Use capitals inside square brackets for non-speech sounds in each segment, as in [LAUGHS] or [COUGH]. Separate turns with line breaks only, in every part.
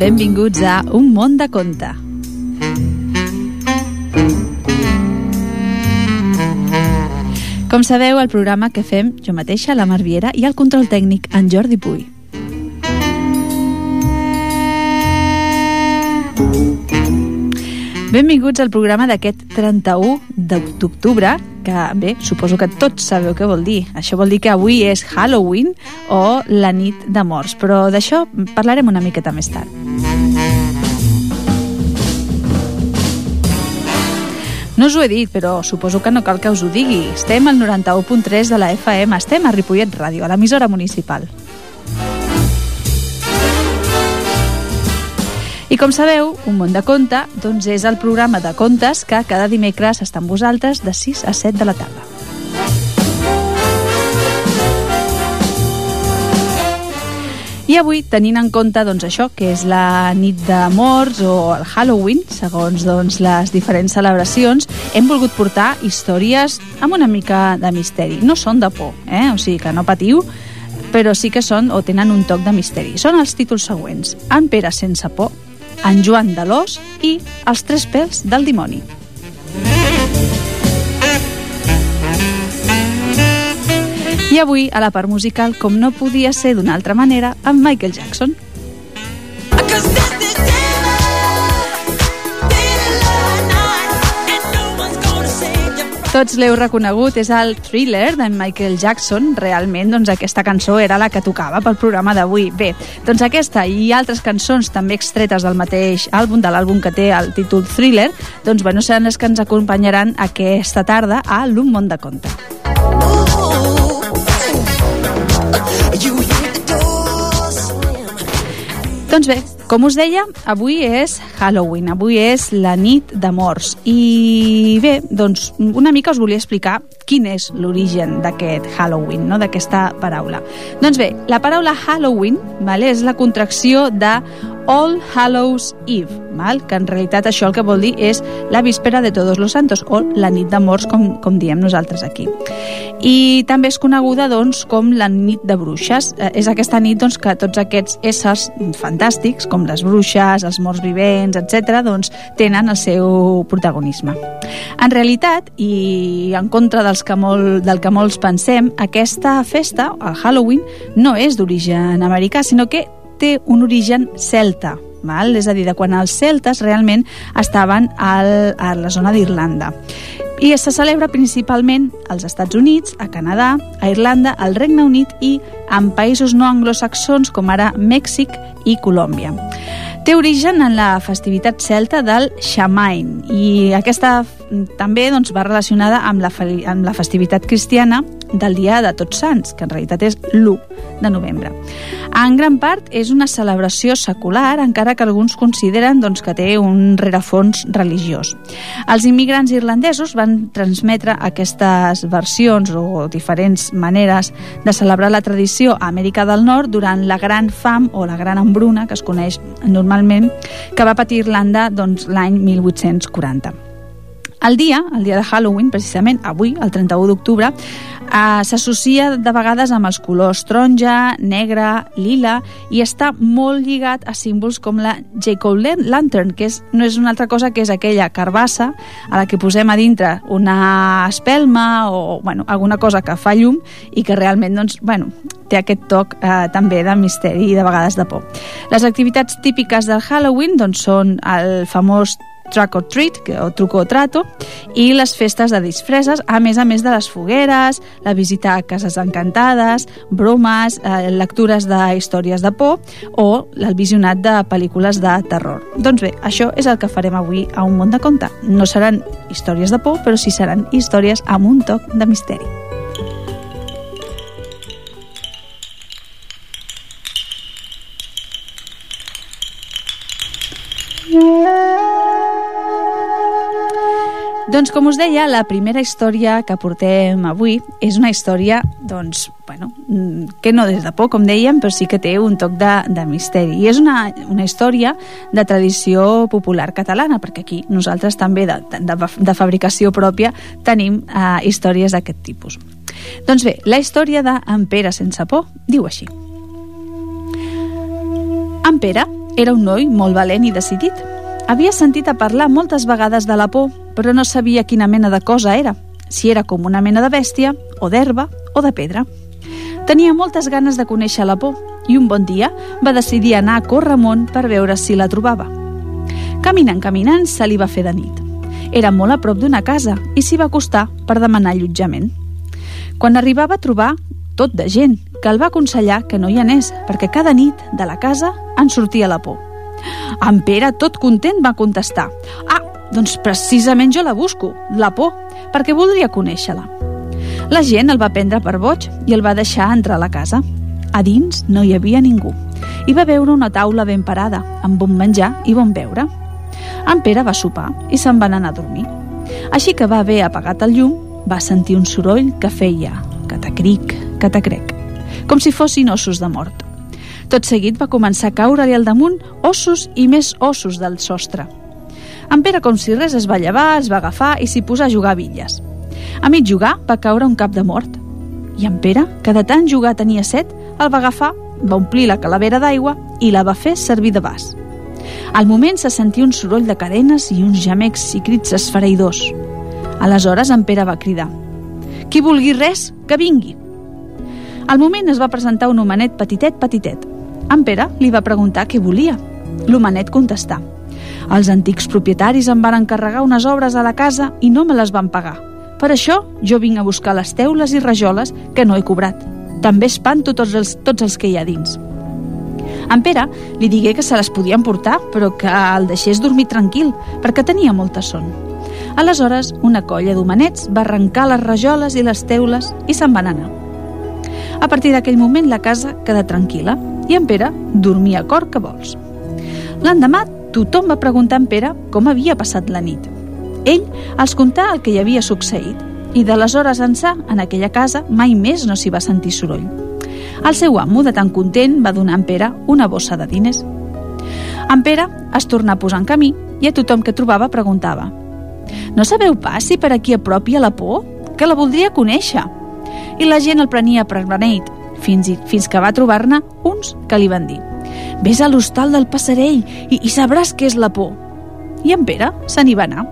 Benvinguts a Un món de conte. Com sabeu, el programa que fem jo mateixa, la Mar Viera, i el control tècnic, en Jordi Puy. Benvinguts al programa d'aquest 31 d'octubre, que bé, suposo que tots sabeu què vol dir. Això vol dir que avui és Halloween o la nit de morts, però d'això parlarem una miqueta més tard. No us ho he dit, però suposo que no cal que us ho digui. Estem al 91.3 de la FM, estem a Ripollet Ràdio, a l'emissora municipal. I com sabeu, Un món de conte doncs és el programa de contes que cada dimecres està amb vosaltres de 6 a 7 de la tarda. I avui, tenint en compte doncs, això, que és la nit de morts o el Halloween, segons doncs, les diferents celebracions, hem volgut portar històries amb una mica de misteri. No són de por, eh? o sigui que no patiu, però sí que són o tenen un toc de misteri. Són els títols següents. En Pere sense por, en Joan de l'Os i els tres pèls del dimoni. I avui, a la part musical, com no podia ser d'una altra manera, amb Michael Jackson. Tots l'heu reconegut, és el Thriller de Michael Jackson. Realment, doncs, aquesta cançó era la que tocava pel programa d'avui. Bé, doncs aquesta i altres cançons també extretes del mateix àlbum, de l'àlbum que té el títol Thriller, doncs, bueno, seran les que ens acompanyaran aquesta tarda a l'Un món de conte. Doncs bé, com us deia, avui és Halloween, avui és la nit de morts. I bé, doncs una mica us volia explicar quin és l'origen d'aquest Halloween, no? d'aquesta paraula. Doncs bé, la paraula Halloween vale, és la contracció de All Hallows Eve, val? que en realitat això el que vol dir és la víspera de Todos los Santos, o la nit de morts, com, com diem nosaltres aquí. I també és coneguda doncs, com la nit de bruixes. Eh, és aquesta nit doncs, que tots aquests éssers fantàstics, com les bruixes, els morts vivents, etc., doncs, tenen el seu protagonisme. En realitat, i en contra dels que molt, del que molts pensem, aquesta festa, el Halloween, no és d'origen americà, sinó que té un origen celta, val? és a dir, de quan els celtes realment estaven al, a la zona d'Irlanda. I se celebra principalment als Estats Units, a Canadà, a Irlanda, al Regne Unit i en països no anglosaxons com ara Mèxic i Colòmbia. Té origen en la festivitat celta del Shamain i aquesta també doncs, va relacionada amb la, amb la festivitat cristiana del Dia de Tots Sants, que en realitat és l'1 de novembre. En gran part és una celebració secular, encara que alguns consideren doncs, que té un rerefons religiós. Els immigrants irlandesos van transmetre aquestes versions o diferents maneres de celebrar la tradició a Amèrica del Nord durant la Gran Fam o la Gran Hambruna, que es coneix normalment, que va patir Irlanda doncs, l'any 1840. El dia, el dia de Halloween, precisament avui, el 31 d'octubre, eh, s'associa de vegades amb els colors taronja, negre, lila i està molt lligat a símbols com la Jacob Lantern, que és, no és una altra cosa que és aquella carbassa a la que posem a dintre una espelma o bueno, alguna cosa que fa llum i que realment doncs, bueno, té aquest toc eh, també de misteri i de vegades de por. Les activitats típiques del Halloween doncs, són el famós Truck or Treat, o Truco o Trato, i les festes de disfresses, a més a més de les fogueres, la visita a cases encantades, bromes, eh, lectures de històries de por o el visionat de pel·lícules de terror. Doncs bé, això és el que farem avui a Un món de conte. No seran històries de por, però sí seran històries amb un toc de misteri. Doncs com us deia, la primera història que portem avui és una història, doncs, bueno, mm, que no des de por, com dèiem, però sí que té un toc de, de misteri. I és una, una història de tradició popular catalana, perquè aquí nosaltres també de, de, de fabricació pròpia tenim eh, històries d'aquest tipus. Doncs bé, la història d'en Pere sense por diu així. En Pere era un noi molt valent i decidit. Havia sentit a parlar moltes vegades de la por, però no sabia quina mena de cosa era, si era com una mena de bèstia, o d'herba, o de pedra. Tenia moltes ganes de conèixer la por i un bon dia va decidir anar a Corramont per veure si la trobava. Caminant, caminant, se li va fer de nit. Era molt a prop d'una casa i s'hi va acostar per demanar allotjament. Quan arribava a trobar tot de gent, que el va aconsellar que no hi anés, perquè cada nit de la casa en sortia la por. En Pere, tot content, va contestar «Ah, doncs precisament jo la busco, la por, perquè voldria conèixer-la». La gent el va prendre per boig i el va deixar entrar a la casa. A dins no hi havia ningú. Hi va veure una taula ben parada, amb bon menjar i bon beure. En Pere va sopar i se'n van anar a dormir. Així que va haver apagat el llum, va sentir un soroll que feia catacric, catacrec, com si fossin ossos de mort. Tot seguit va començar a caure-li al damunt ossos i més ossos del sostre. En Pere, com si res, es va llevar, es va agafar i s'hi posà a jugar a bitlles. A mig jugar va caure un cap de mort. I en Pere, que de tant jugar tenia set, el va agafar, va omplir la calavera d'aigua i la va fer servir de vas. Al moment se sentia un soroll de cadenes i uns gemecs i crits esfereïdors. Aleshores en Pere va cridar «Qui vulgui res, que vingui!» Al moment es va presentar un homenet petitet, petitet. En Pere li va preguntar què volia. L'homenet contestà «Els antics propietaris em van encarregar unes obres a la casa i no me les van pagar. Per això jo vinc a buscar les teules i rajoles que no he cobrat. També espanto tots els, tots els que hi ha dins». En Pere li digué que se les podien portar, però que el deixés dormir tranquil, perquè tenia molta son. Aleshores, una colla d'homenets va arrencar les rajoles i les teules i se'n van anar. A partir d'aquell moment la casa queda tranquil·la i en Pere dormia a cor que vols. L'endemà tothom va preguntar a en Pere com havia passat la nit. Ell els contà el que hi havia succeït i d'aleshores ençà, en aquella casa, mai més no s'hi va sentir soroll. El seu amo, de tan content, va donar a en Pere una bossa de diners. En Pere es tornà a posar en camí i a tothom que trobava preguntava «No sabeu pas si per aquí a prop hi ha la por? Que la voldria conèixer!» I la gent el prenia per beneit, fins, i, fins que va trobar-ne uns que li van dir «Ves a l'hostal del Passarell i, i sabràs què és la por!» I en Pere se n'hi va anar.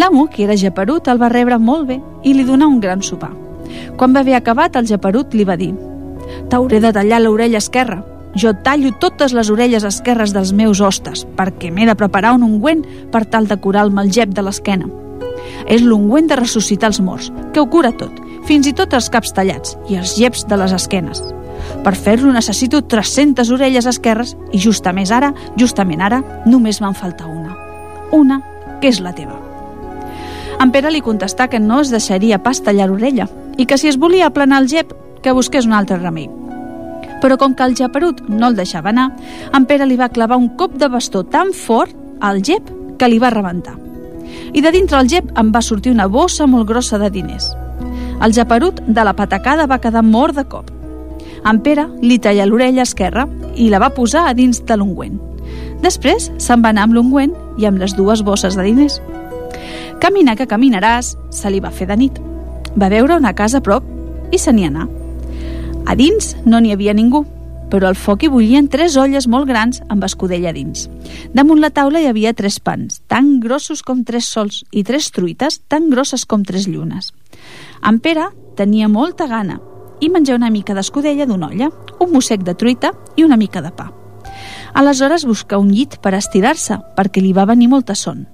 L'amo, que era japerut, el va rebre molt bé i li donà un gran sopar. Quan va haver acabat, el japerut li va dir «T'hauré de tallar l'orella esquerra. Jo tallo totes les orelles esquerres dels meus hostes perquè m'he de preparar un ungüent per tal de curar el malgep de l'esquena. És l'ungüent de ressuscitar els morts, que ho cura tot, fins i tot els caps tallats i els lleps de les esquenes. Per fer-lo necessito 300 orelles esquerres i justament ara, justament ara, només me'n falta una. Una que és la teva. En Pere li contestà que no es deixaria pas tallar l'orella i que si es volia aplanar el gep, que busqués un altre remei. Però com que el japerut no el deixava anar, en Pere li va clavar un cop de bastó tan fort al gep que li va rebentar. I de dintre el gep em va sortir una bossa molt grossa de diners. El japerut de la patacada va quedar mort de cop. En Pere li talla l'orella esquerra i la va posar a dins de l'ungüent. Després se'n va anar amb l'ungüent i amb les dues bosses de diners. Camina que caminaràs, se li va fer de nit. Va veure una casa a prop i se n'hi anà. A dins no n'hi havia ningú, però al foc hi bullien tres olles molt grans amb escudella dins. Damunt la taula hi havia tres pans, tan grossos com tres sols, i tres truites tan grosses com tres llunes. En Pere tenia molta gana i menjar una mica d'escudella d'una olla, un mossec de truita i una mica de pa. Aleshores buscà un llit per estirar-se, perquè li va venir molta son.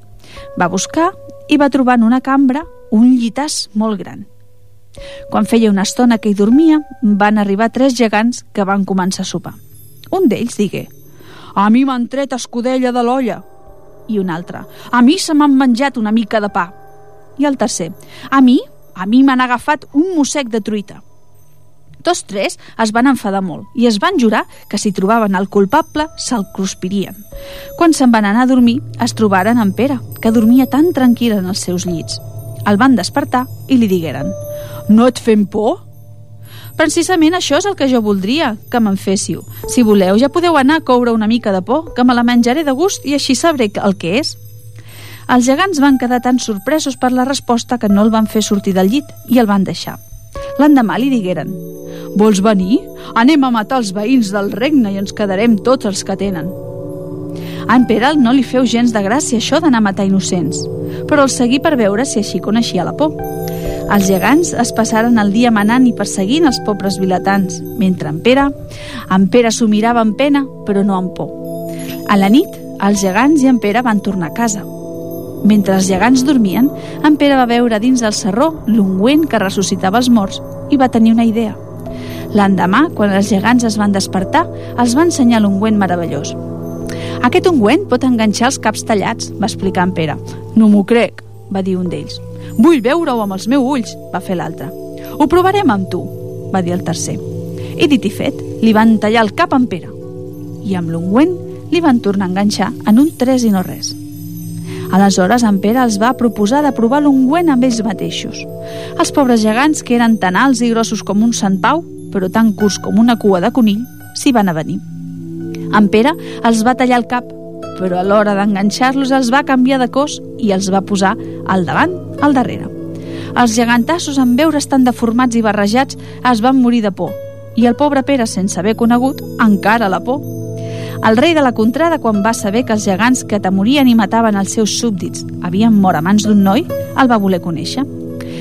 Va buscar i va trobar en una cambra un llitàs molt gran. Quan feia una estona que hi dormia, van arribar tres gegants que van començar a sopar. Un d'ells digué «A mi m'han tret escudella de l'olla». I un altre «A mi se m'han menjat una mica de pa». I el tercer «A mi, a mi m'han agafat un mossec de truita». Tots tres es van enfadar molt i es van jurar que si trobaven el culpable se'l cruspirien. Quan se'n van anar a dormir, es trobaren en Pere, que dormia tan tranquil en els seus llits. El van despertar i li digueren «No et fem por?» Precisament això és el que jo voldria, que me'n féssiu. Si voleu, ja podeu anar a coure una mica de por, que me la menjaré de gust i així sabré el que és. Els gegants van quedar tan sorpresos per la resposta que no el van fer sortir del llit i el van deixar. L'endemà li digueren «Vols venir? Anem a matar els veïns del regne i ens quedarem tots els que tenen». A en Pere no li feu gens de gràcia això d'anar a matar innocents, però el seguí per veure si així coneixia la por. Els gegants es passaren el dia manant i perseguint els pobres vilatans, mentre en Pere, en Pere s'ho mirava amb pena, però no amb por. A la nit, els gegants i en Pere van tornar a casa. Mentre els gegants dormien, en Pere va veure dins del serró l'ungüent que ressuscitava els morts i va tenir una idea. L'endemà, quan els gegants es van despertar, els va ensenyar l'ungüent meravellós. Aquest ungüent pot enganxar els caps tallats, va explicar en Pere. No m'ho crec, va dir un d'ells. Vull veure-ho amb els meus ulls, va fer l'altre. Ho provarem amb tu, va dir el tercer. I dit i fet, li van tallar el cap en Pere. I amb l'ungüent li van tornar a enganxar en un tres i no res. Aleshores, en Pere els va proposar de provar l'ungüent amb ells mateixos. Els pobres gegants, que eren tan alts i grossos com un Sant Pau, però tan curts com una cua de conill, s'hi van a venir. En Pere els va tallar el cap, però a l'hora d'enganxar-los els va canviar de cos i els va posar al davant, al darrere. Els gegantassos, en veure's tan deformats i barrejats, es van morir de por, i el pobre Pere, sense haver conegut, encara la por. El rei de la contrada, quan va saber que els gegants que temorien i mataven els seus súbdits havien mort a mans d'un noi, el va voler conèixer.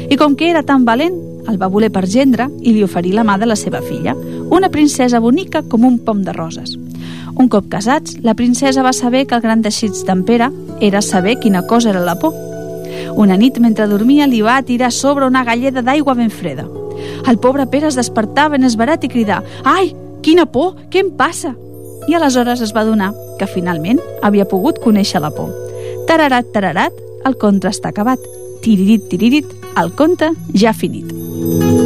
I com que era tan valent, el va voler per gendre i li oferí la mà de la seva filla, una princesa bonica com un pom de roses. Un cop casats, la princesa va saber que el gran desig d'en Pere era saber quina cosa era la por. Una nit, mentre dormia, li va tirar sobre una galleda d'aigua ben freda. El pobre Pere es despertava en esbarat i cridar «Ai, quina por! Què em passa?» I aleshores es va donar que finalment havia pogut conèixer la por. Tararat, tararat, el conte està acabat. Tiririt, tiririt, el conte ja finit.
Thank you.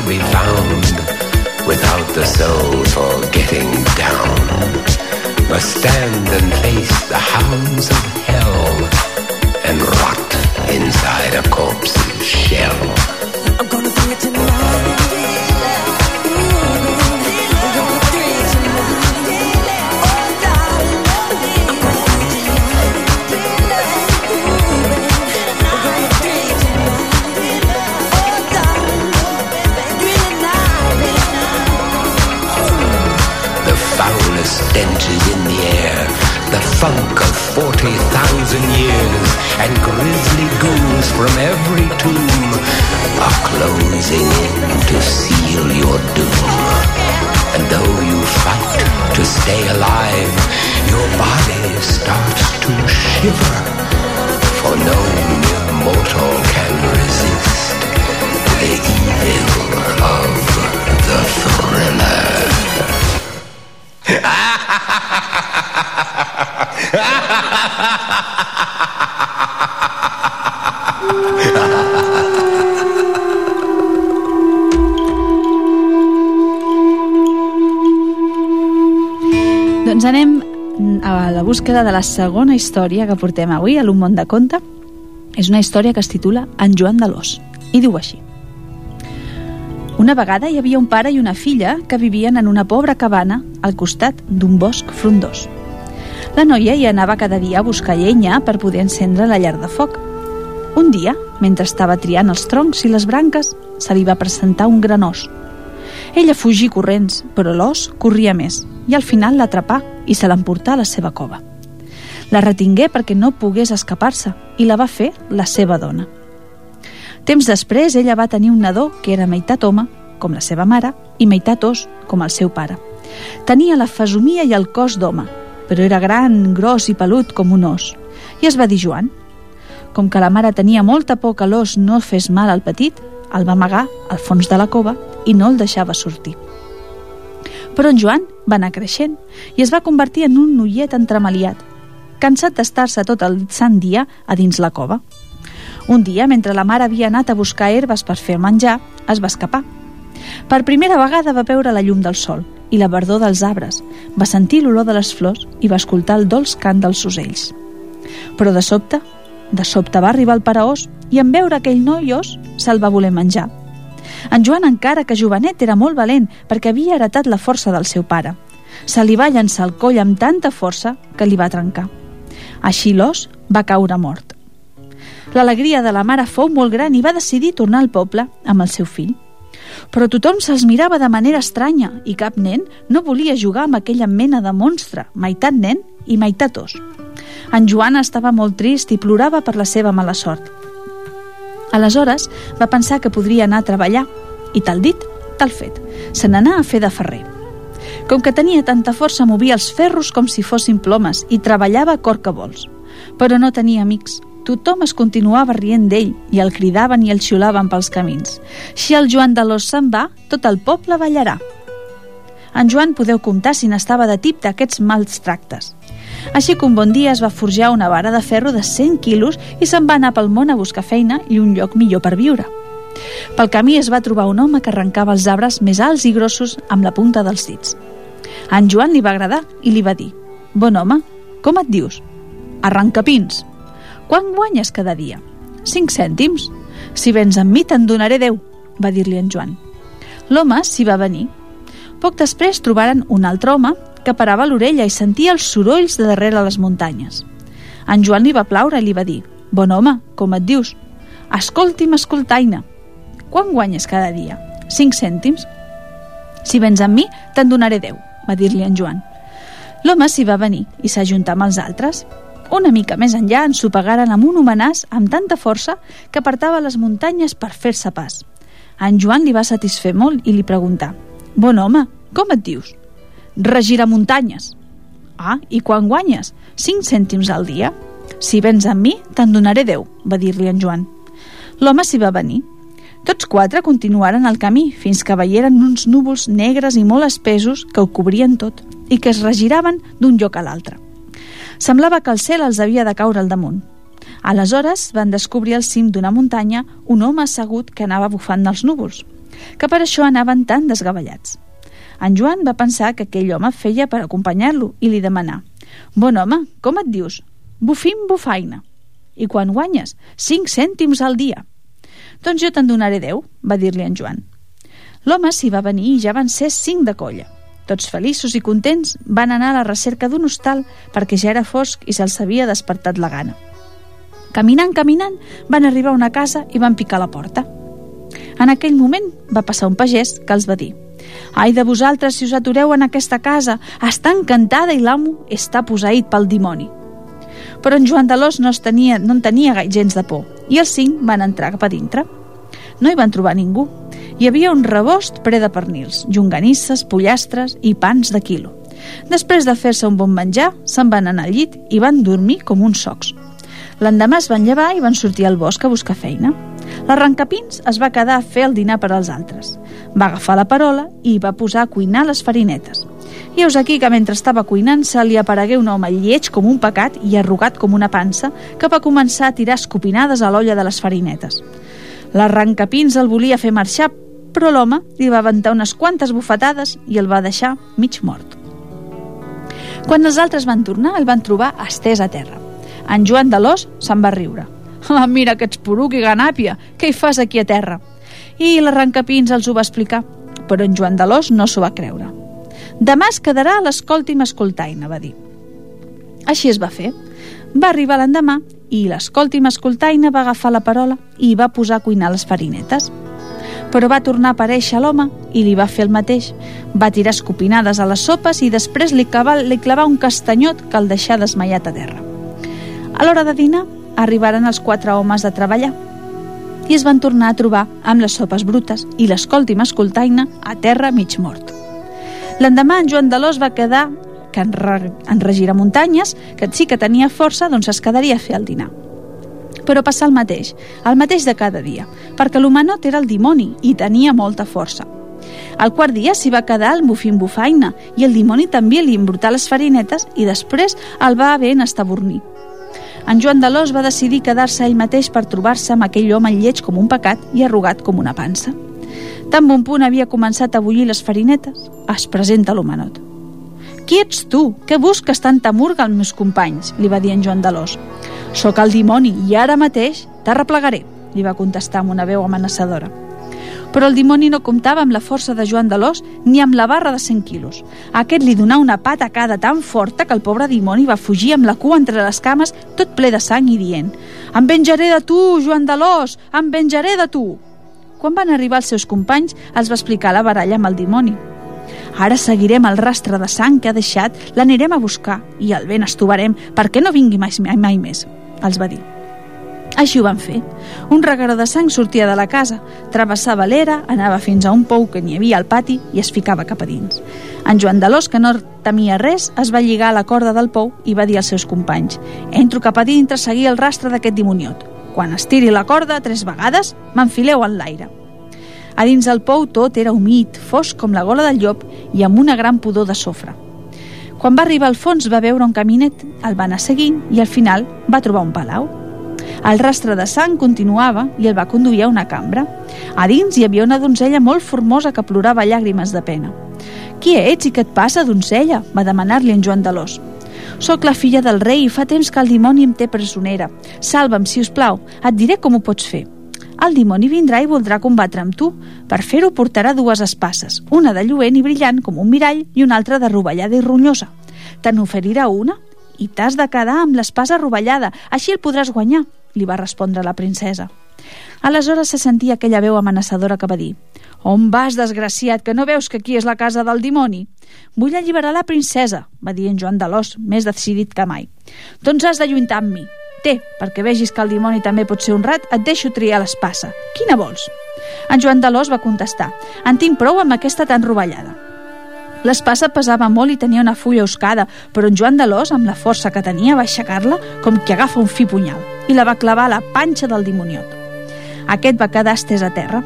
Shall be found without the soul for getting down must stand and face the hounds of hell and rot inside a corpse's shell.
I'm gonna do it tonight.
The foulest stench is in the air, the funk of 40,000 years, and grisly ghouls from every tomb are closing in to seal your doom. And though you fight to stay alive, your body starts to shiver, for no mortal can resist the evil of the thriller. [LAUGHS]
Doncs anem a la búsqueda de la segona història que portem avui a l'Un món de conte. És una història que es titula En Joan de l'Os i diu així. Una vegada hi havia un pare i una filla que vivien en una pobra cabana al costat d'un bosc frondós. La noia hi anava cada dia a buscar llenya per poder encendre la llar de foc. Un dia, mentre estava triant els troncs i les branques, se li va presentar un gran os. Ella fugí corrents, però l'os corria més i al final l'atrapà i se l'emportà a la seva cova. La retingué perquè no pogués escapar-se i la va fer la seva dona. Temps després, ella va tenir un nadó que era meitat home, com la seva mare, i meitat os, com el seu pare. Tenia la fesomia i el cos d'home, però era gran, gros i pelut com un os, i es va dir Joan. Com que la mare tenia molta por que l'os no fes mal al petit, el va amagar al fons de la cova i no el deixava sortir. Però en Joan va anar creixent i es va convertir en un noiet entremaliat, cansat d'estar-se tot el sant dia a dins la cova. Un dia, mentre la mare havia anat a buscar herbes per fer menjar, es va escapar. Per primera vegada va veure la llum del sol i la verdor dels arbres, va sentir l'olor de les flors i va escoltar el dolç cant dels ocells. Però de sobte, de sobte va arribar el paraós i en veure aquell noi os se'l va voler menjar. En Joan, encara que jovenet, era molt valent perquè havia heretat la força del seu pare. Se li va llançar al coll amb tanta força que li va trencar. Així l'os va caure mort. L'alegria de la mare fou molt gran i va decidir tornar al poble amb el seu fill. Però tothom se'ls mirava de manera estranya i cap nen no volia jugar amb aquella mena de monstre, meitat nen i meitat os. En Joan estava molt trist i plorava per la seva mala sort. Aleshores va pensar que podria anar a treballar i tal dit, tal fet. Se n'anà a fer de ferrer. Com que tenia tanta força movia els ferros com si fossin plomes i treballava a cor que vols. Però no tenia amics. Tothom es continuava rient d'ell i el cridaven i el xiulaven pels camins. Si el Joan de l'Os se'n va, tot el poble ballarà. En Joan podeu comptar si n'estava de tip d'aquests mals tractes. Així que un bon dia es va forjar una vara de ferro de 100 quilos i se'n va anar pel món a buscar feina i un lloc millor per viure. Pel camí es va trobar un home que arrencava els arbres més alts i grossos amb la punta dels dits. A en Joan li va agradar i li va dir «Bon home, com et dius?» «Arrencapins». «Quan guanyes cada dia?» «Cinc cèntims». «Si vens amb mi te'n donaré deu», va dir-li en Joan. L'home s'hi va venir. Poc després trobaren un altre home que parava l'orella i sentia els sorolls de darrere les muntanyes. En Joan li va plaure i li va dir «Bon home, com et dius?» «Escolti'm, escoltaina». «Quan guanyes cada dia?» «Cinc cèntims». «Si vens amb mi, te'n donaré deu», va dir-li en Joan. L'home s'hi va venir i s'ajuntà amb els altres. Una mica més enllà ensopegaren amb un homenàs amb tanta força que apartava les muntanyes per fer-se pas. A en Joan li va satisfer molt i li preguntà «Bon home, com et dius?» «Regirar muntanyes». «Ah, i quan guanyes?» «Cinc cèntims al dia». «Si vens amb mi, te'n donaré deu», va dir-li en Joan. L'home s'hi va venir. Tots quatre continuaren el camí fins que veieren uns núvols negres i molt espesos que ho cobrien tot i que es regiraven d'un lloc a l'altre. Semblava que el cel els havia de caure al damunt. Aleshores van descobrir al cim d'una muntanya un home assegut que anava bufant dels núvols, que per això anaven tan desgavellats. En Joan va pensar que aquell home feia per acompanyar-lo i li demanà «Bon home, com et dius? Bufim bufaina. I quan guanyes? Cinc cèntims al dia». «Doncs jo te'n donaré deu», va dir-li en Joan. L'home s'hi va venir i ja van ser cinc de colla. Tots feliços i contents van anar a la recerca d'un hostal perquè ja era fosc i se'ls havia despertat la gana. Caminant, caminant, van arribar a una casa i van picar la porta. En aquell moment va passar un pagès que els va dir «Ai de vosaltres si us atureu en aquesta casa, està encantada i l'amo està posaït pel dimoni». Però en Joan d'Alòs no, es tenia, no en tenia gens de por i els cinc van entrar cap a dintre. No hi van trobar ningú. Hi havia un rebost ple de pernils, llonganisses, pollastres i pans de quilo. Després de fer-se un bon menjar, se'n van anar al llit i van dormir com uns socs. L'endemà es van llevar i van sortir al bosc a buscar feina. L'arrencapins es va quedar a fer el dinar per als altres. Va agafar la parola i va posar a cuinar les farinetes. I heus aquí que mentre estava cuinant se li aparegué un home lleig com un pecat i arrugat com una pansa que va començar a tirar escopinades a l'olla de les farinetes. L'arrencapins el volia fer marxar, però l'home li va aventar unes quantes bufetades i el va deixar mig mort. Quan els altres van tornar, el van trobar estès a terra. En Joan d'Alòs se'n va riure. [LAUGHS] Ah, mira que ets poruc i ganàpia, què hi fas aquí a terra? I l'arrencapins els ho va explicar, però en Joan d'Alòs no s'ho va creure. Demà es quedarà a l'escolta i m'escoltaina, va dir. Així es va fer. Va arribar l'endemà i l'escolta i m'escoltaina va agafar la parola i va posar a cuinar les farinetes. Però va tornar a aparèixer l'home i li va fer el mateix. Va tirar escopinades a les sopes i després li clavà, li clavà un castanyot que el deixà desmaiat a terra. A l'hora de dinar, arribaren els quatre homes de treballar i es van tornar a trobar amb les sopes brutes i l'escolti mascoltaina a terra mig mort. L'endemà en Joan d'Alòs va quedar que en, re, en regirar muntanyes, que sí que tenia força, doncs es quedaria a fer el dinar. Però passa el mateix, el mateix de cada dia, perquè l'humanot era el dimoni i tenia molta força. Al quart dia s'hi va quedar el bufim bufaina i el dimoni també li embrutà les farinetes i després el va ben estabornir. En Joan d'Alòs va decidir quedar-se ell mateix per trobar-se amb aquell home lleig com un pecat i arrugat com una pansa. Tan bon punt havia començat a bullir les farinetes, es presenta l'homenot. Qui ets tu? Què busques tanta murga als meus companys? li va dir en Joan d'Alòs. Soc el dimoni i ara mateix t'arreplegaré, li va contestar amb una veu amenaçadora. Però el dimoni no comptava amb la força de Joan d'Alòs ni amb la barra de 100 quilos. Aquest li donà una patacada tan forta que el pobre dimoni va fugir amb la cua entre les cames tot ple de sang i dient «Em venjaré de tu, Joan d'Alòs! Em venjaré de tu!» Quan van arribar els seus companys, els va explicar la baralla amb el dimoni. Ara seguirem el rastre de sang que ha deixat, l'anirem a buscar i el ben estovarem perquè no vingui mai, mai, mai més, els va dir. Així ho van fer. Un regaró de sang sortia de la casa, travessava l'era, anava fins a un pou que n'hi havia al pati i es ficava cap a dins. En Joan d'Alòs, que no temia res, es va lligar a la corda del pou i va dir als seus companys «Entro cap a dintre a seguir el rastre d'aquest dimoniot. Quan estiri la corda tres vegades, m'enfileu en l'aire». A dins del pou tot era humit, fosc com la gola del llop i amb una gran pudor de sofre. Quan va arribar al fons va veure un caminet, el va anar seguint i al final va trobar un palau. El rastre de sang continuava i el va conduir a una cambra. A dins hi havia una donzella molt formosa que plorava llàgrimes de pena. «Qui ets i què et passa, donzella?», va demanar-li en Joan d'Alòs. «Soc la filla del rei i fa temps que el dimoni em té presonera. Salva'm, si us plau, et diré com ho pots fer». El dimoni vindrà i voldrà combatre amb tu. Per fer-ho portarà dues espasses, una de lluent i brillant com un mirall i una altra de rovellada i ronyosa. Te n'oferirà una i t'has de quedar amb l'espasa rovellada, així el podràs guanyar li va respondre la princesa. Aleshores se sentia aquella veu amenaçadora que va dir «On vas, desgraciat, que no veus que aquí és la casa del dimoni?» «Vull alliberar la princesa», va dir en Joan d'Alòs, més decidit que mai. «Doncs has de lluitar amb mi. Té, perquè vegis que el dimoni també pot ser honrat, et deixo triar l'espassa. Quina vols?» En Joan d'Alòs va contestar «En tinc prou amb aquesta tan rovellada». L'espasa pesava molt i tenia una fulla oscada, però en Joan d'Alòs, amb la força que tenia, va aixecar-la com qui agafa un fi punyal i la va clavar a la panxa del dimoniot. Aquest va quedar estès a terra.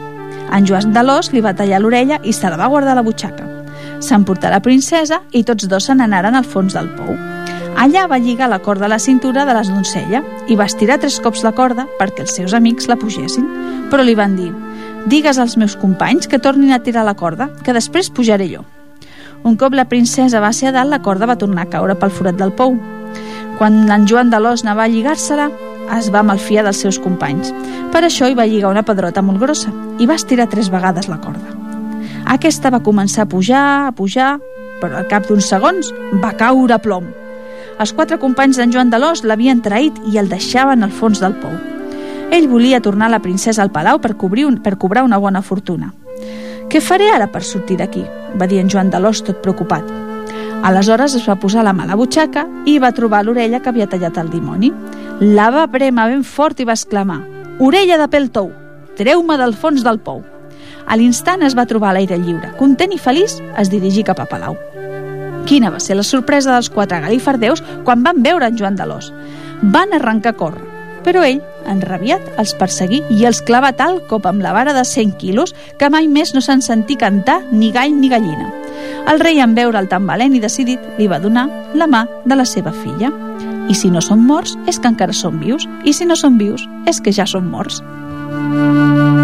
En Joan d'Alòs li va tallar l'orella i se la va guardar a la butxaca. S'emportà la princesa i tots dos se n'anaren al fons del pou. Allà va lligar la corda a la cintura de les doncella i va estirar tres cops la corda perquè els seus amics la pugessin. Però li van dir, digues als meus companys que tornin a tirar la corda, que després pujaré jo. Un cop la princesa va ser a dalt, la corda va tornar a caure pel forat del pou. Quan en Joan de l'Os anava a lligar-se-la, es va malfiar dels seus companys. Per això hi va lligar una pedrota molt grossa i va estirar tres vegades la corda. Aquesta va començar a pujar, a pujar, però al cap d'uns segons va caure a plom. Els quatre companys d'en Joan de l'Os l'havien traït i el deixaven al fons del pou. Ell volia tornar la princesa al palau per, cobrir un, per cobrar una bona fortuna. Què faré ara per sortir d'aquí? va dir en Joan de l'Os tot preocupat. Aleshores es va posar la mà a la butxaca i va trobar l'orella que havia tallat el dimoni. La va prema ben fort i va exclamar «Orella de pèl tou, treu-me del fons del pou». A l'instant es va trobar a l'aire lliure. Content i feliç, es dirigí cap a Palau. Quina va ser la sorpresa dels quatre galifardeus quan van veure en Joan de l'Os. Van arrencar a córrer, però ell, enrabiat, els perseguí i els clavà tal cop amb la vara de 100 quilos que mai més no se'n sentí cantar ni gall ni gallina. El rei, en veure'l tan valent i decidit, li va donar la mà de la seva filla. I si no són morts, és que encara són vius, i si no són vius, és que ja són morts.
They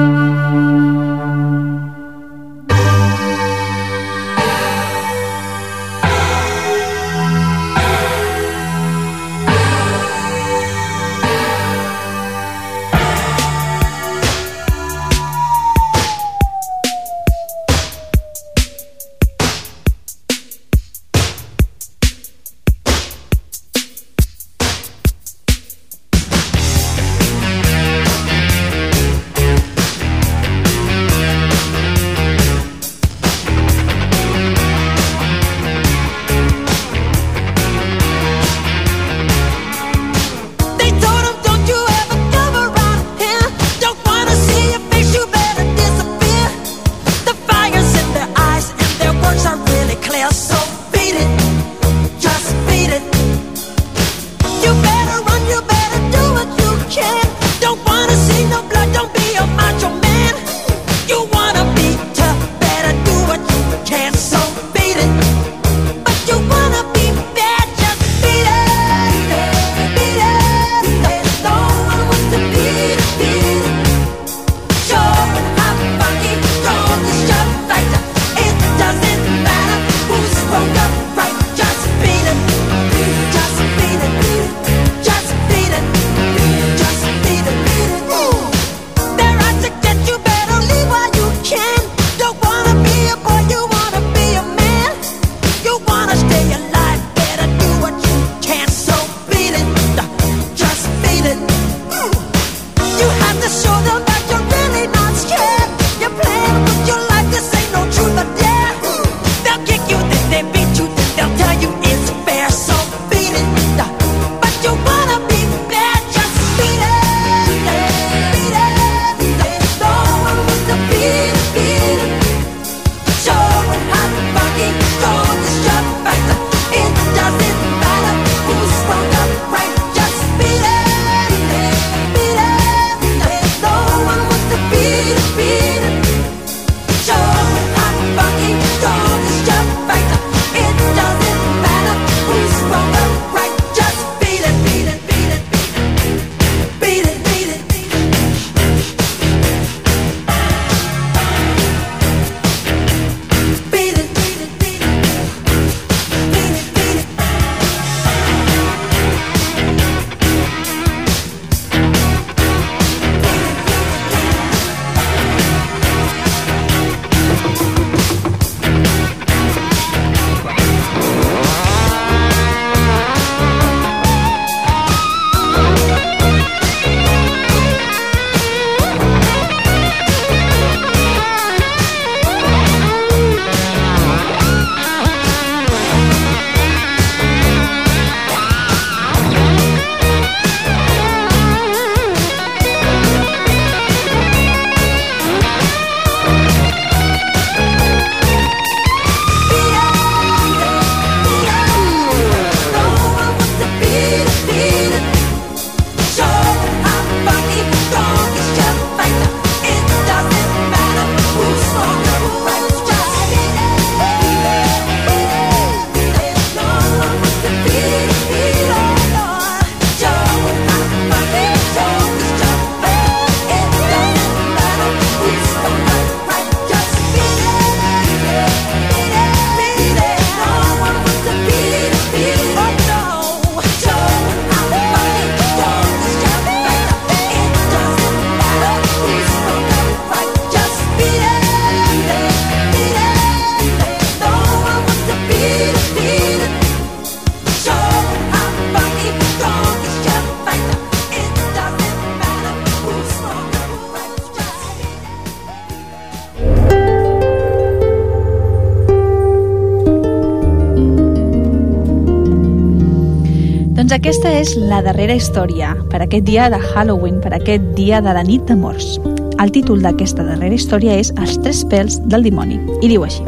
és la darrera història per aquest dia de Halloween, per aquest dia de la nit de morts. El títol d'aquesta darrera història és Els tres pèls del dimoni, i diu així.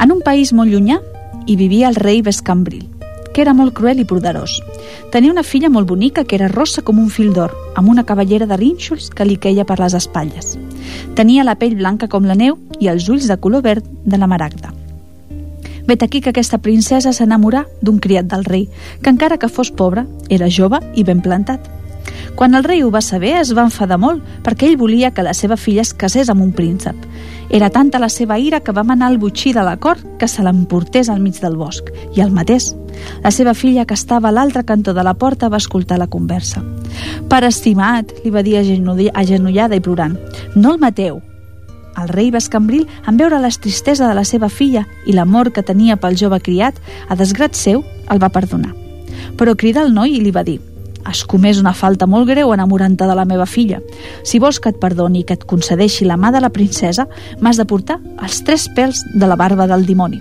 En un país molt llunyà hi vivia el rei Vescambril, que era molt cruel i poderós. Tenia una filla molt bonica que era rossa com un fil d'or, amb una cavallera de rínxols que li queia per les espatlles. Tenia la pell blanca com la neu i els ulls de color verd de la maragda. Vet aquí que aquesta princesa s'enamorà d'un criat del rei, que encara que fos pobre, era jove i ben plantat. Quan el rei ho va saber, es va enfadar molt, perquè ell volia que la seva filla es casés amb un príncep. Era tanta la seva ira que va manar el butxí de la cort que se l'emportés al mig del bosc, i el matés. La seva filla, que estava a l'altre cantó de la porta, va escoltar la conversa. «Pare estimat», li va dir agenollada i plorant, «no el mateu, el rei Bascambril, en veure la tristesa de la seva filla i l'amor que tenia pel jove criat, a desgrat seu, el va perdonar. Però crida el noi i li va dir «Has comès una falta molt greu enamorant-te de la meva filla. Si vols que et perdoni i que et concedeixi la mà de la princesa, m'has de portar els tres pèls de la barba del dimoni».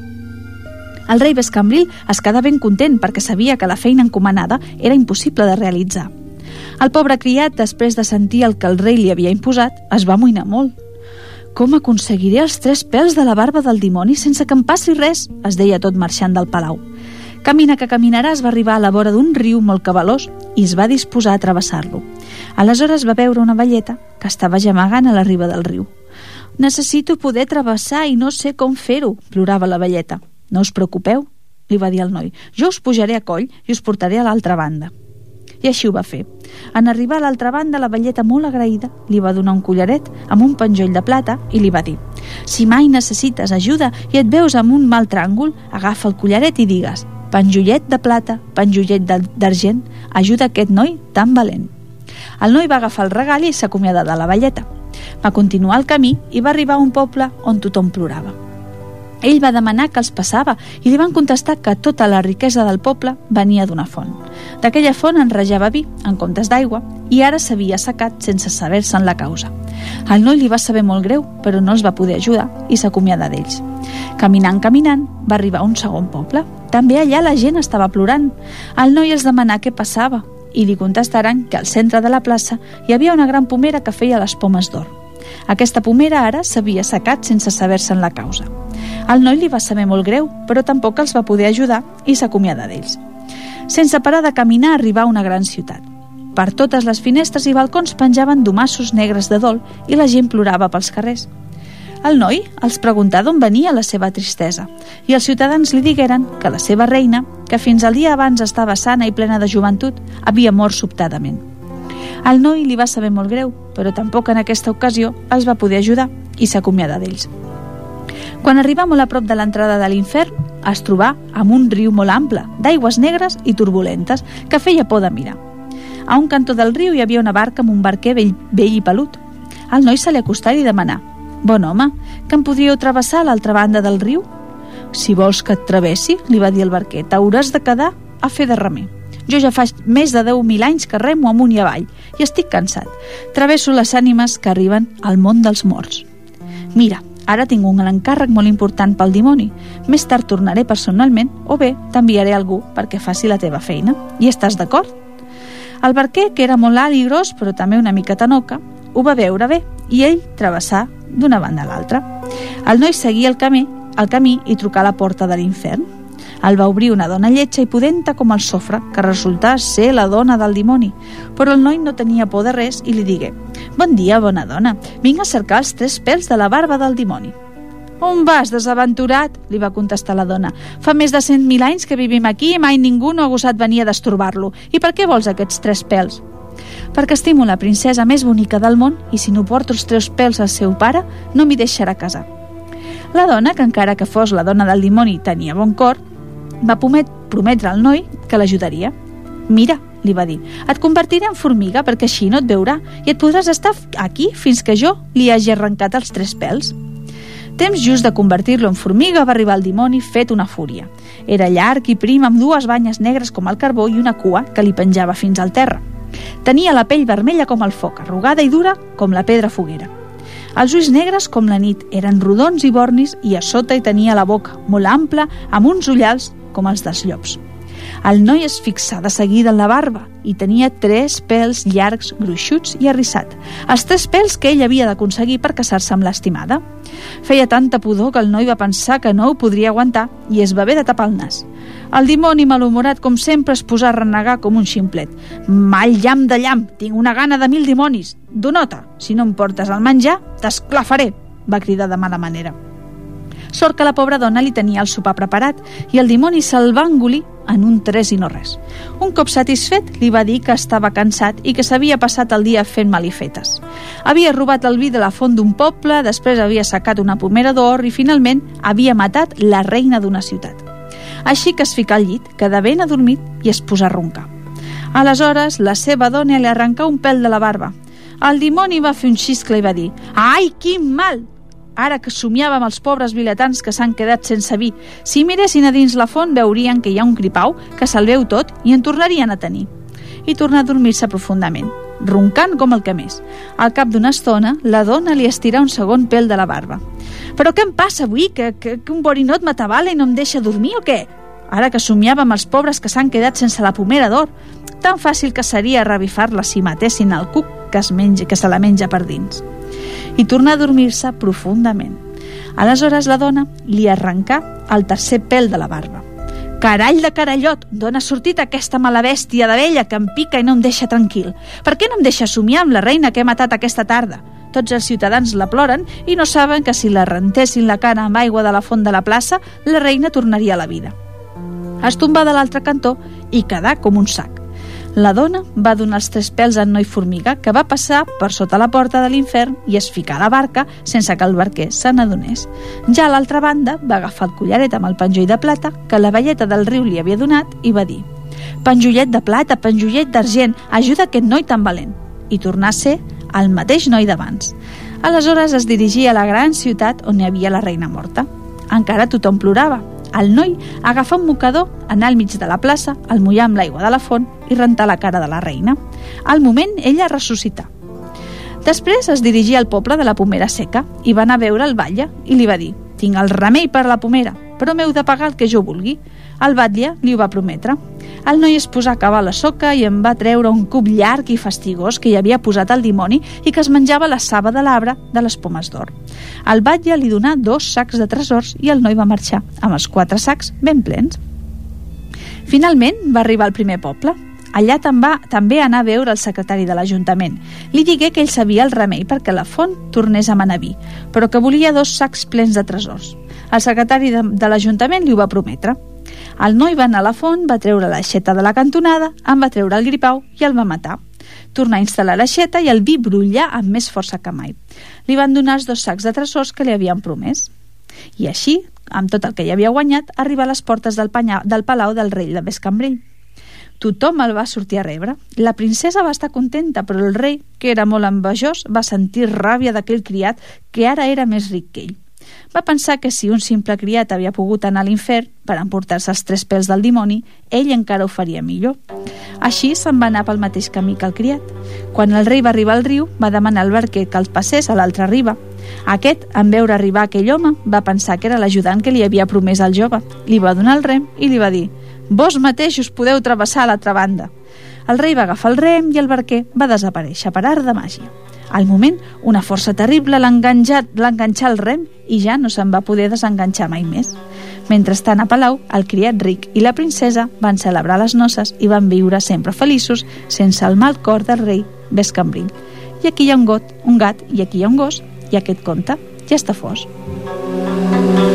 El rei Bescambril es quedà ben content perquè sabia que la feina encomanada era impossible de realitzar. El pobre criat, després de sentir el que el rei li havia imposat, es va amoïnar molt com aconseguiré els tres pèls de la barba del dimoni sense que em passi res? es deia tot marxant del palau. Camina que caminaràs va arribar a la vora d'un riu molt cabalós i es va disposar a travessar-lo. Aleshores va veure una velleta que estava gemegant a la riba del riu. Necessito poder travessar i no sé com fer-ho, plorava la velleta. No us preocupeu, li va dir el noi. Jo us pujaré a coll i us portaré a l'altra banda. I així ho va fer. En arribar a l'altra banda, la velleta molt agraïda li va donar un collaret amb un penjoll de plata i li va dir «Si mai necessites ajuda i et veus amb un mal tràngol, agafa el collaret i digues «Penjollet de plata, penjollet d'argent, ajuda aquest noi tan valent». El noi va agafar el regal i s'acomiadar de la velleta. Va continuar el camí i va arribar a un poble on tothom plorava. Ell va demanar que els passava i li van contestar que tota la riquesa del poble venia d'una font. D'aquella font en rejava vi, en comptes d'aigua, i ara s'havia assecat sense saber-se'n la causa. El noi li va saber molt greu, però no els va poder ajudar i s'acomiadà d'ells. Caminant, caminant, va arribar a un segon poble. També allà la gent estava plorant. El noi els demanà què passava i li contestaran que al centre de la plaça hi havia una gran pomera que feia les pomes d'or. Aquesta pomera ara s'havia assecat sense saber-se'n la causa. El noi li va saber molt greu, però tampoc els va poder ajudar i s'acomiada d'ells. Sense parar de caminar arribà a una gran ciutat. Per totes les finestres i balcons penjaven domassos negres de dol i la gent plorava pels carrers. El noi els preguntà d'on venia la seva tristesa i els ciutadans li digueren que la seva reina, que fins al dia abans estava sana i plena de joventut, havia mort sobtadament. Al noi li va saber molt greu, però tampoc en aquesta ocasió els va poder ajudar i s'acomiada d'ells. Quan arribà molt a prop de l'entrada de l'infern, es trobà amb un riu molt ample, d'aigües negres i turbulentes, que feia por de mirar. A un cantó del riu hi havia una barca amb un barquer vell, vell i pelut. El noi se li acostà i demanà «Bon home, que em podríeu travessar a l'altra banda del riu?» «Si vols que et travessi», li va dir el barquer, «t'hauràs de quedar a fer de remer. Jo ja fa més de 10.000 anys que remo amunt i avall i estic cansat. Travesso les ànimes que arriben al món dels morts. Mira, Ara tinc un encàrrec molt important pel dimoni. Més tard tornaré personalment o bé t'enviaré algú perquè faci la teva feina. I estàs d'acord? El barquer, que era molt alt i gros, però també una mica tanoca, ho va veure bé i ell travessà d'una banda a l'altra. El noi seguia el camí, el camí i trucà a la porta de l'infern. El va obrir una dona lletja i pudenta com el sofre, que resultà ser la dona del dimoni. Però el noi no tenia por de res i li digué «Bon dia, bona dona. Vinc a cercar els tres pèls de la barba del dimoni». «On vas, desaventurat?», li va contestar la dona. «Fa més de cent mil anys que vivim aquí i mai ningú no ha gosat venir a destorbar-lo. I per què vols aquests tres pèls?» perquè estimo la princesa més bonica del món i si no porto els tres pèls al seu pare, no m'hi deixarà casar. La dona, que encara que fos la dona del dimoni tenia bon cor, va prometre al noi que l'ajudaria. Mira, li va dir, et convertiré en formiga perquè així no et veurà i et podràs estar aquí fins que jo li hagi arrencat els tres pèls. Temps just de convertir-lo en formiga va arribar el dimoni fet una fúria. Era llarg i prim amb dues banyes negres com el carbó i una cua que li penjava fins al terra. Tenia la pell vermella com el foc, arrugada i dura com la pedra foguera. Els ulls negres com la nit eren rodons i bornis i a sota hi tenia la boca, molt ampla, amb uns ullals com els dels llops. El noi es fixà de seguida en la barba i tenia tres pèls llargs, gruixuts i arrissat. Els tres pèls que ell havia d'aconseguir per casar-se amb l'estimada. Feia tanta pudor que el noi va pensar que no ho podria aguantar i es va haver de tapar el nas. El dimoni, malhumorat com sempre, es posà a renegar com un ximplet. Mal llamp de llamp, tinc una gana de mil dimonis. Donota, si no em portes el menjar, t'esclafaré, va cridar de mala manera. Sort que la pobra dona li tenia el sopar preparat i el dimoni se'l va engolir en un tres i no res. Un cop satisfet, li va dir que estava cansat i que s'havia passat el dia fent malifetes. Havia robat el vi de la font d'un poble, després havia sacat una pomera d'or i finalment havia matat la reina d'una ciutat. Així que es fica al llit, queda ben adormit i es posa a roncar. Aleshores, la seva dona li arrencà un pèl de la barba. El dimoni va fer un xiscle i va dir «Ai, quin mal! Ara que somiava amb els pobres vilatans que s'han quedat sense vi, si miressin a dins la font veurien que hi ha un gripau que se'l veu tot i en tornarien a tenir. I torna a dormir-se profundament, roncant com el que més. Al cap d'una estona, la dona li estira un segon pèl de la barba. Però què em passa avui? Que, que, que un borinot m'atabala i no em deixa dormir o què? Ara que somiava amb els pobres que s'han quedat sense la pomera d'or, tan fàcil que seria revifar-la si matessin el cuc que, es menja, que se la menja per dins i tornar a dormir-se profundament. Aleshores la dona li arrencà el tercer pèl de la barba. Carall de carallot, d'on ha sortit aquesta mala bèstia de vella que em pica i no em deixa tranquil? Per què no em deixa somiar amb la reina que he matat aquesta tarda? Tots els ciutadans la ploren i no saben que si la rentessin la cara amb aigua de la font de la plaça, la reina tornaria a la vida. Es tombà de l'altre cantó i quedà com un sac. La dona va donar els tres pèls al noi formiga, que va passar per sota la porta de l'infern i es ficar a la barca sense que el barquer se n'adonés. Ja a l'altra banda va agafar el collaret amb el penjoll de plata que la velleta del riu li havia donat i va dir «Penjollet de plata, penjollet d'argent, ajuda aquest noi tan valent!» i tornar a ser el mateix noi d'abans. Aleshores es dirigia a la gran ciutat on hi havia la reina morta. Encara tothom plorava, el noi agafà un mocador, anar al mig de la plaça, el mullar amb l'aigua de la font i rentar la cara de la reina. Al moment, ella ressuscità. Després es dirigia al poble de la Pomera Seca i va anar a veure el batlle i li va dir «Tinc el remei per la pomera, però m'heu de pagar el que jo vulgui». El batlle li ho va prometre. El noi es posà a cavar la soca i en va treure un cub llarg i fastigós que hi havia posat el dimoni i que es menjava la saba de l'arbre de les pomes d'or. El batlle li donà dos sacs de tresors i el noi va marxar, amb els quatre sacs ben plens. Finalment va arribar al primer poble. Allà va, també anar a veure el secretari de l'Ajuntament. Li digué que ell sabia el remei perquè la font tornés a manar vi, però que volia dos sacs plens de tresors. El secretari de, de l'Ajuntament li ho va prometre. El noi va anar a la font, va treure l'aixeta de la cantonada, en va treure el gripau i el va matar. Tornar a instal·lar l'aixeta i el vi brullar amb més força que mai. Li van donar els dos sacs de tresors que li havien promès. I així, amb tot el que hi havia guanyat, arriba a les portes del, panya, del palau del rei de Bescambrell. Tothom el va sortir a rebre. La princesa va estar contenta, però el rei, que era molt envejós, va sentir ràbia d'aquell criat que ara era més ric que ell. Va pensar que si un simple criat havia pogut anar a l'infern per emportar-se els tres pèls del dimoni, ell encara ho faria millor. Així se'n va anar pel mateix camí que el criat. Quan el rei va arribar al riu, va demanar al barquer que el passés a l'altra riba. Aquest, en veure arribar aquell home, va pensar que era l'ajudant que li havia promès al jove. Li va donar el rem i li va dir «Vos mateixos podeu travessar a l'altra banda». El rei va agafar el rem i el barquer va desaparèixer per art de màgia. Al moment, una força terrible l'enganxà al rem i ja no se'n va poder desenganxar mai més. Mentrestant, a Palau, el criat ric i la princesa van celebrar les noces i van viure sempre feliços sense el mal cor del rei Bescambrill. I aquí hi ha un got, un gat, i aquí hi ha un gos, i aquest conte ja està fos.
I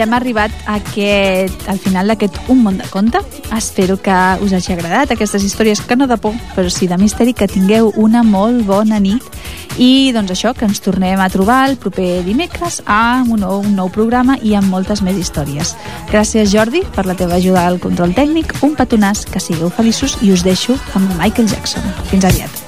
ja hem arribat a aquest, al final d'aquest Un món de conte. Espero que us hagi agradat aquestes històries que no de por, però sí de misteri, que tingueu una molt bona nit i doncs això, que ens tornem a trobar el proper dimecres amb un nou, un nou programa i amb moltes més històries. Gràcies Jordi per la teva ajuda al control tècnic, un petonàs, que sigueu feliços i us deixo amb Michael Jackson. Fins aviat.